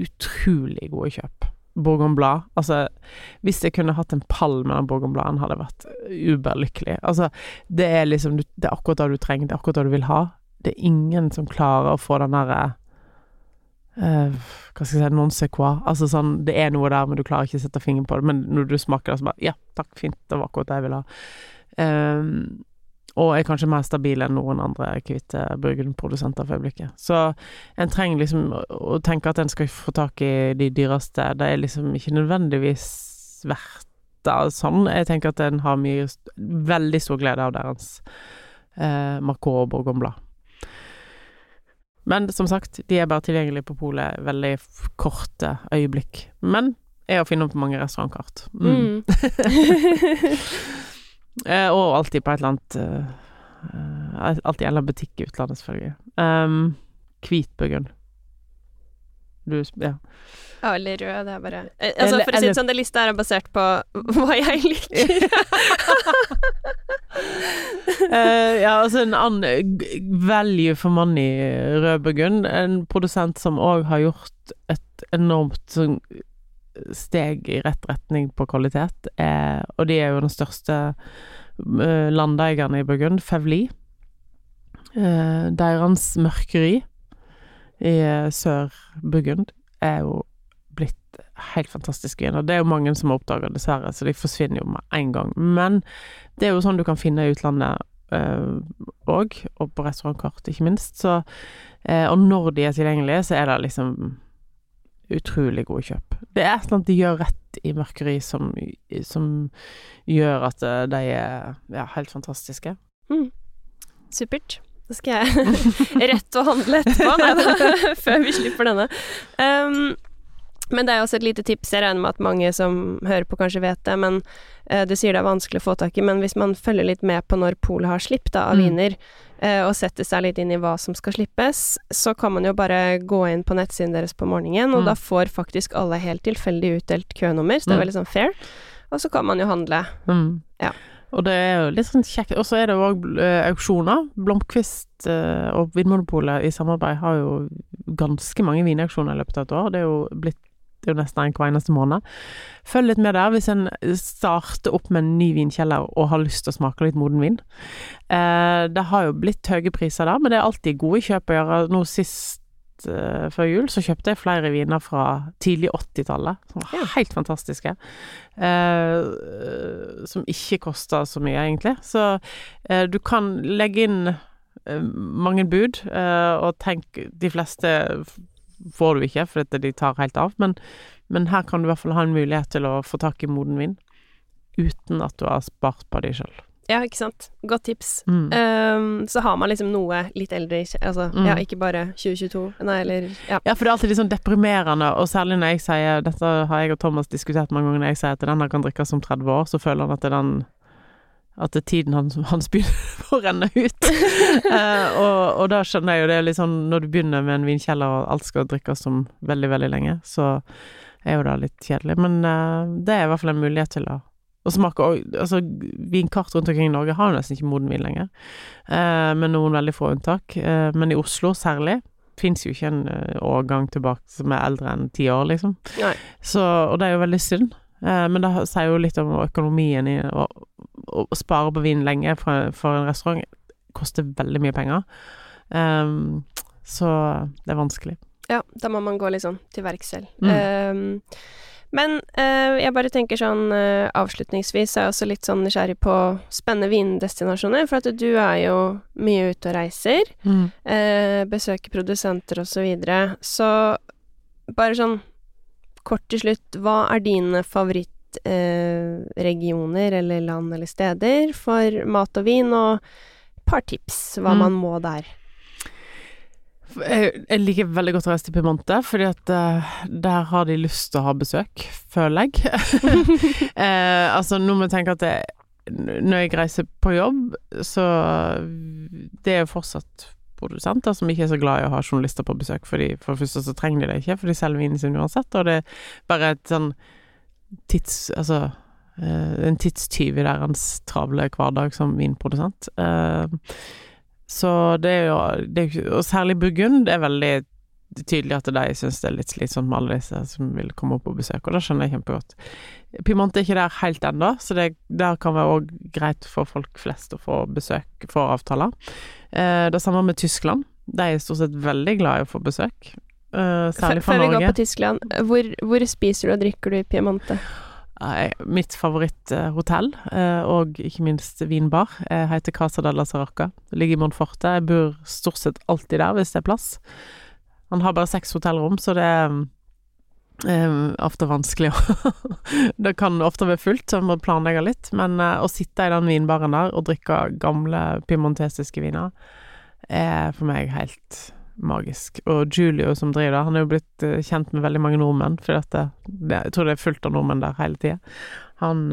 utrolig gode kjøp. Bourgogne Blad. Altså, hvis jeg kunne hatt en pall med den Bourgogne Bladen, hadde jeg vært uberlykkelig. Altså, det er liksom Det er akkurat det du trenger, det er akkurat det du vil ha. Det er ingen som klarer å få den derre uh, Hva skal jeg si Non c'est quoi. Altså sånn Det er noe der, men du klarer ikke å sette fingeren på det. Men når du smaker det, så bare Ja, takk, fint. Det var akkurat det jeg ville ha. Um, og er kanskje mer stabil enn noen andre hvite burgundprodusenter for øyeblikket. Så en trenger liksom å tenke at en skal få tak i de dyreste. Det er liksom ikke nødvendigvis verdt det sånn. Jeg tenker at en har mye veldig stor glede av deres eh, Marcot og Bourgogne-blad. Men som sagt, de er bare tilgjengelige på polet veldig korte øyeblikk. Men er å finne på mange restaurantkart. Mm. mm. Eh, og alltid på et eller annet uh, Alltid en eller annen butikk i utlandet, selvfølgelig. Um, Hvitburgund. Du Ja. Ja, eller rød, det er bare eh, Altså, for å si det sånn, den lista er basert på hva jeg liker. uh, ja, altså en annen value for money rød burgund. En produsent som òg har gjort et enormt sånn steg i rett retning på kvalitet, eh, og de er jo den største eh, landeierne i Burgund, Fevli. Eh, deres mørkeri i eh, Sør-Burgund er jo blitt helt fantastiske Og Det er jo mange som har oppdaga, dessverre, så de forsvinner jo med en gang. Men det er jo sånn du kan finne i utlandet òg, uh, og på restaurantkart, ikke minst. Så, uh, og når de er tilgjengelige, så er det liksom utrolig gode kjøp. Det er et eller annet de gjør rett i mørkeri som, som gjør at eh, de er ja, helt fantastiske. Mm. Supert. Da skal jeg rett og handle etterpå, nei, før vi slipper denne. Um, men det er også et lite tips, jeg regner med at mange som hører på kanskje vet det, men uh, du sier det er vanskelig å få tak i, men hvis man følger litt med på når Polet har slipp da, av mm. viner, uh, og setter seg litt inn i hva som skal slippes, så kan man jo bare gå inn på nettsiden deres på morgenen, og mm. da får faktisk alle helt tilfeldig utdelt kønummer, så det er mm. veldig sånn fair, og så kan man jo handle. Mm. Ja. Og det er jo litt sånn kjekt. Og så er det òg uh, auksjoner. Blomkvist uh, og Vinmonopolet i samarbeid har jo ganske mange vinauksjoner i løpet av et år. Det er jo blitt det er jo nesten en hver eneste måned. Følg litt med der hvis en starter opp med en ny vinkjeller og har lyst til å smake litt moden vin. Eh, det har jo blitt høye priser der, men det er alltid gode kjøp å gjøre. Nå sist eh, før jul, så kjøpte jeg flere viner fra tidlig 80-tallet, som var helt fantastiske. Eh, som ikke kosta så mye, egentlig. Så eh, du kan legge inn eh, mange bud, eh, og tenk De fleste får du ikke, for at de tar helt av, men, men her kan du i hvert fall ha en mulighet til å få tak i moden vin uten at du har spart på de sjøl. Ja, ikke sant. Godt tips. Mm. Um, så har man liksom noe litt eldre, altså Mm. ja, ikke bare 2022, nei, eller ja. Ja, for det er alltid litt sånn deprimerende, og særlig når jeg sier Dette har jeg og Thomas diskutert mange ganger, når jeg sier at den her kan drikkes om 30 år, så føler han at den at tiden hans, hans begynner å renne ut. eh, og, og da skjønner jeg jo det er litt sånn Når du begynner med en vinkjeller og alt skal drikkes om veldig, veldig lenge, så er jo det litt kjedelig. Men eh, det er i hvert fall en mulighet til å å smake og, altså, Vinkart rundt omkring i Norge har jo nesten ikke moden vin lenger, eh, med noen veldig få unntak. Eh, men i Oslo særlig fins jo ikke en eh, årgang tilbake som er eldre enn ti år, liksom. Så, og det er jo veldig synd. Eh, men det sier jo litt om økonomien i å, å spare på vin lenge for, for en restaurant. koster veldig mye penger. Um, så det er vanskelig. Ja, da må man gå litt sånn til verks selv. Mm. Um, men uh, jeg bare tenker sånn uh, avslutningsvis er jeg også litt sånn nysgjerrig på spennende vindestinasjoner, for at du er jo mye ute og reiser, eh, besøker produsenter og så videre. Så bare sånn kort til slutt, hva er dine favorittregioner eh, eller land eller steder for mat og vin, og et par tips hva Mm. man må der? Jeg, jeg liker veldig godt å reise til Piemonte, fordi at uh, der har de lyst til å ha besøk, føler jeg. eh, altså, nå må jeg tenke at det, når jeg reiser på jobb, så Det er jo fortsatt produsenter som ikke er så glad i å ha journalister på besøk, fordi for det første så trenger de det ikke, for de selger vinen sin uansett, og det er bare et sånn tids... Altså eh, en tidstyv i deres travle hverdag som vinprodusent. Eh, så det er jo det er Og særlig Burgund, det er tydelig at de syns det er litt slitsomt med alle disse som vil komme opp på besøk, og det skjønner jeg kjempegodt. Piemonte er ikke der helt ennå, så det der kan være òg greit for folk flest å få besøk, få avtaler. Eh, det samme med Tyskland. De er stort sett veldig glad i å få besøk. Eh, særlig fra Før vi går Norge. på Tyskland, hvor, hvor spiser du og drikker du i Piemonte? Eh, Mitt favoritthotell, og ikke minst vinbar, heter Casa della Saracca. Ligger i Monforte. Jeg bor stort sett alltid der hvis det er plass. Han har bare seks hotellrom, så det er eh, ofte vanskelig å Det kan ofte være fullt, så man må planlegge litt. Men eh, å sitte i den vinbaren der og drikke gamle piemontesiske viner er for meg helt magisk. Og Julio som driver der, han er jo blitt eh, kjent med veldig mange nordmenn, for dette, det, jeg tror det er fullt av nordmenn der hele tida. Han,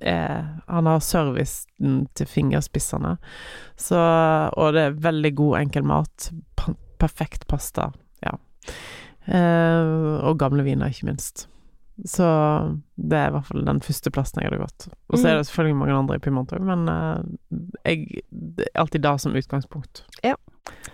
han har servicen til fingerspissene, så Og det er veldig god, enkel mat. Perfekt pasta. Ja. Eh, og gamle viner, ikke minst. Så det er i hvert fall den første plassen jeg hadde gått. Og så er det selvfølgelig mange andre i Piemonte òg, men eh, jeg, det er alltid da som utgangspunkt. Ja.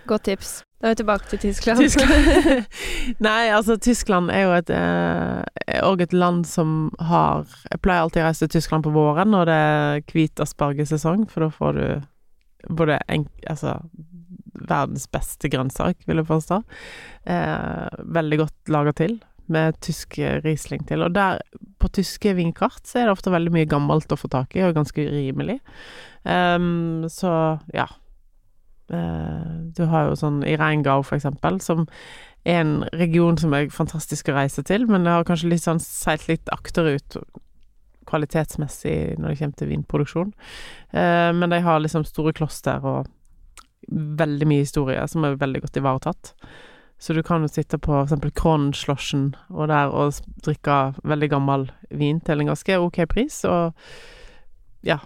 Godt tips. Da er vi tilbake til Tyskland. Tyskland. Nei, altså Tyskland er jo et eh, og et land som har Jeg pleier alltid å reise til Tyskland på våren når det er hvit aspargesesong, for da får du både enk, altså verdens beste grønnsak, vil jeg påstå. Eh, veldig godt laga til, med tysk Riesling til. Og der, på tyske vinkart, så er det ofte veldig mye gammelt å få tak i, og ganske rimelig. Um, så ja. Eh, du har jo sånn i Reingau, for eksempel, som er en region som er fantastisk å reise til, men det har kanskje litt sånn seilt litt akterut kvalitetsmessig når det kommer til vinproduksjon. Eh, men de har liksom store kloster og veldig mye historie som er veldig godt ivaretatt. Så du kan jo sitte på for eksempel Kronenschlossen og der og drikke veldig gammel vin til en ganske ok pris, og ja,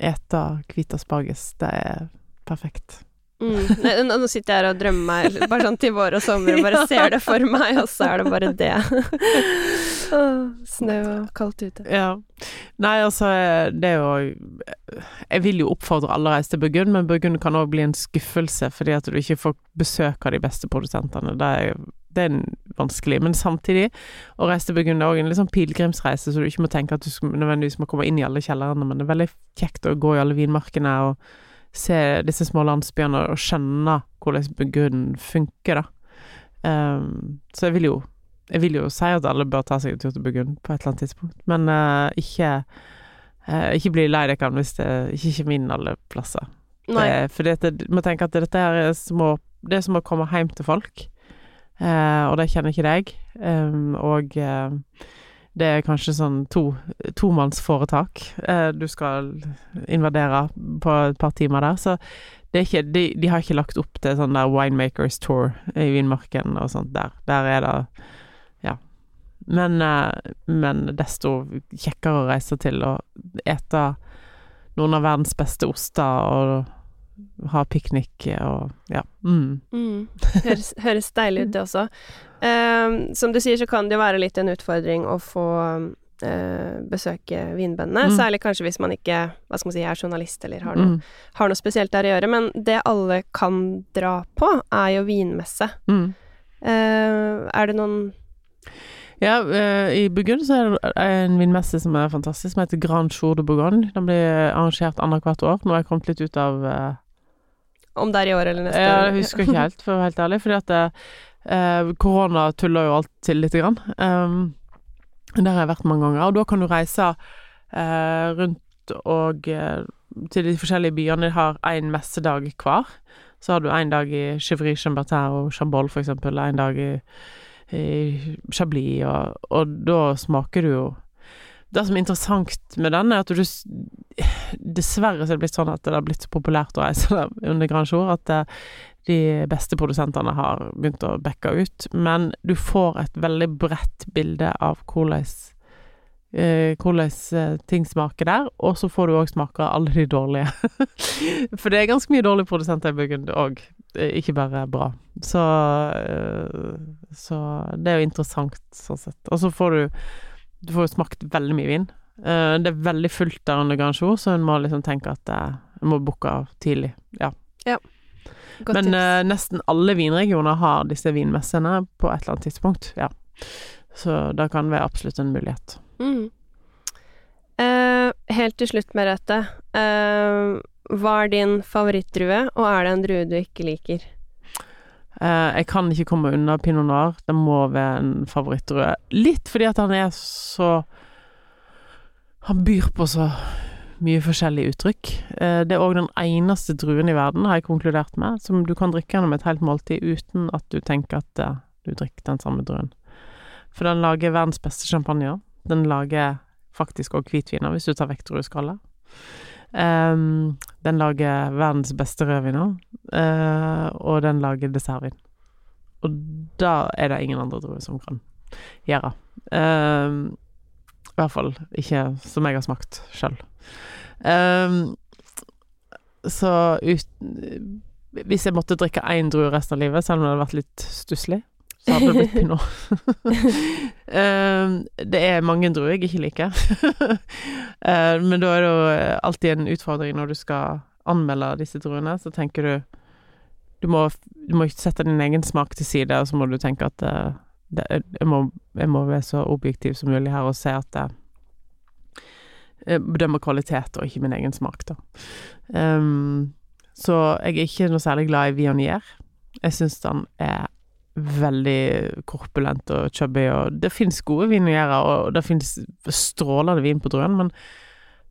ete hvit asparges. Det er perfekt. Mm. Nå, nå sitter jeg her og drømmer meg bare sånn til vår og sommer og bare ser det for meg, og så er det bare det. Åh, snø og kaldt ute. Ja. Nei, altså, det er jo Jeg vil jo oppfordre alle å reise til Burgund, men Burgund kan òg bli en skuffelse fordi at du ikke får besøk av de beste produsentene. Det er, det er vanskelig. Men samtidig, å reise til Burgund er òg en litt sånn pilegrimsreise, så du ikke må tenke at du nødvendigvis må komme inn i alle kjellerne, men det er veldig kjekt å gå i alle vinmarkene og se disse små landsbyene og skjønne hvordan Burgund funker, da. Um, så jeg vil jo Jeg vil jo si at alle bør ta seg en tur til Burgund på et eller annet tidspunkt, men uh, ikke uh, Ikke bli lei dere hvis det ikke kommer inn alle plasser. Nei. For dette, må tenke at dette her er små Det er som å komme hjem til folk, uh, og de kjenner ikke deg, um, og det er kanskje sånn to, tomannsforetak eh, du skal invadere på et par timer der. Så ikke, de, de har ikke lagt opp til sånn der Winemakers Tour i Vinmarken og sånt der. Der er det Ja. Men, eh, men desto kjekkere å reise til og ete noen av verdens beste oster og ha piknik og ja. Mm. Mm. Høres, høres, deilig ut, det også. Uh, som du sier, så kan det jo være litt en utfordring å få uh, besøke vinbøndene. Mm. Særlig kanskje hvis man ikke hva skal man si, er journalist eller har noe, mm. har noe, spesielt der å gjøre. Men det alle kan dra på, er jo vinmesse. Uh, er det noen ja, uh, i Burgund så er det en vinmesse som er fantastisk, som heter Grand Jour de Bourgogne. Den blir arrangert annethvert år. Nå har jeg kommet litt ut av om det er i år eller neste år? Jeg husker ikke helt, for å være helt ærlig. Fordi at eh, korona tuller jo alt til lite grann. Um, der har jeg vært mange ganger. Og da kan du reise eh, rundt og eh, til de forskjellige byene. De har én messedag hver. Så har du en dag i Chivry, Chambertin og Chambol, for eksempel. En dag i, i Chablis, og, og da smaker du jo det som er interessant med den, er at du Dessverre så er det blitt sånn at det har blitt så populært å reise der under Grand Jour at eh, de beste produsentene har begynt å backe ut. Men du får et veldig bredt bilde av hvordan eh, hvordan eh, ting smaker der, og så får du òg smake alle de dårlige. For det er ganske mye dårlige produsenter i Burgund òg, ikke bare bra. Så, så det er jo interessant sånn sett. Og så får du du får jo smakt veldig mye vin. Uh, det er veldig fullt der under Grand Jour, så en må liksom tenke at uh, en må booke tidlig. Ja. ja. Men uh, nesten alle vinregioner har disse vinmessene på et eller annet tidspunkt. Ja. Så det kan være absolutt en mulighet. Mm. helt til slutt, Merete. hva er din favorittdrue, og er det en drue du ikke liker? Uh, jeg kan ikke komme unna pinot noir. Det må være en favorittrød. Litt fordi at han er så Han byr på så mye forskjellige uttrykk. Uh, det er òg den eneste druen i verden, har jeg konkludert med, som du kan drikke gjennom et helt måltid uten at du tenker at uh, du drikker den samme druen. For den lager verdens beste champagne. Den lager faktisk òg hvitviner, hvis du tar vekk drueskallet. Um, den lager verdens beste rødviner, uh, og den lager dessertvin. Og da er det ingen andre, druer som kan gjøre. Um, I hvert fall ikke som jeg har smakt sjøl. Um, så ut, hvis jeg måtte drikke én drue resten av livet, selv om det hadde vært litt stusslig, det blitt pinot. uh, det er mange druer jeg ikke liker. uh, men da er det jo alltid en utfordring når du skal anmelde disse druene. Så tenker du Du må, du må sette din egen smak til side, og så må du tenke at uh, det, jeg, må, jeg, må, være så objektiv som mulig her og se at jeg bedømmer kvalitet og ikke min egen smak, da. Um, så jeg er ikke noe særlig glad i Vionier. Jeg syns den er veldig korpulent og chubby, og det fins gode vinjerer, og det fins strålende vin på druen, men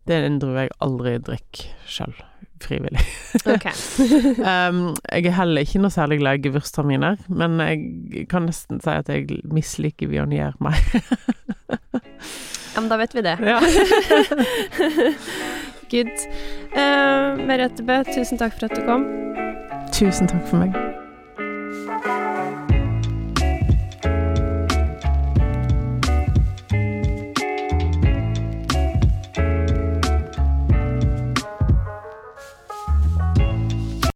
det er en drue jeg aldri drikker sjøl, frivillig. Okay. um, jeg er heller ikke noe særlig glad i gevirstraminer, men jeg kan nesten si at jeg misliker Vionier mer. ja, men da vet vi det. Ja. Good. Uh, Merete Bø, tusen takk for at du kom. Tusen takk for meg.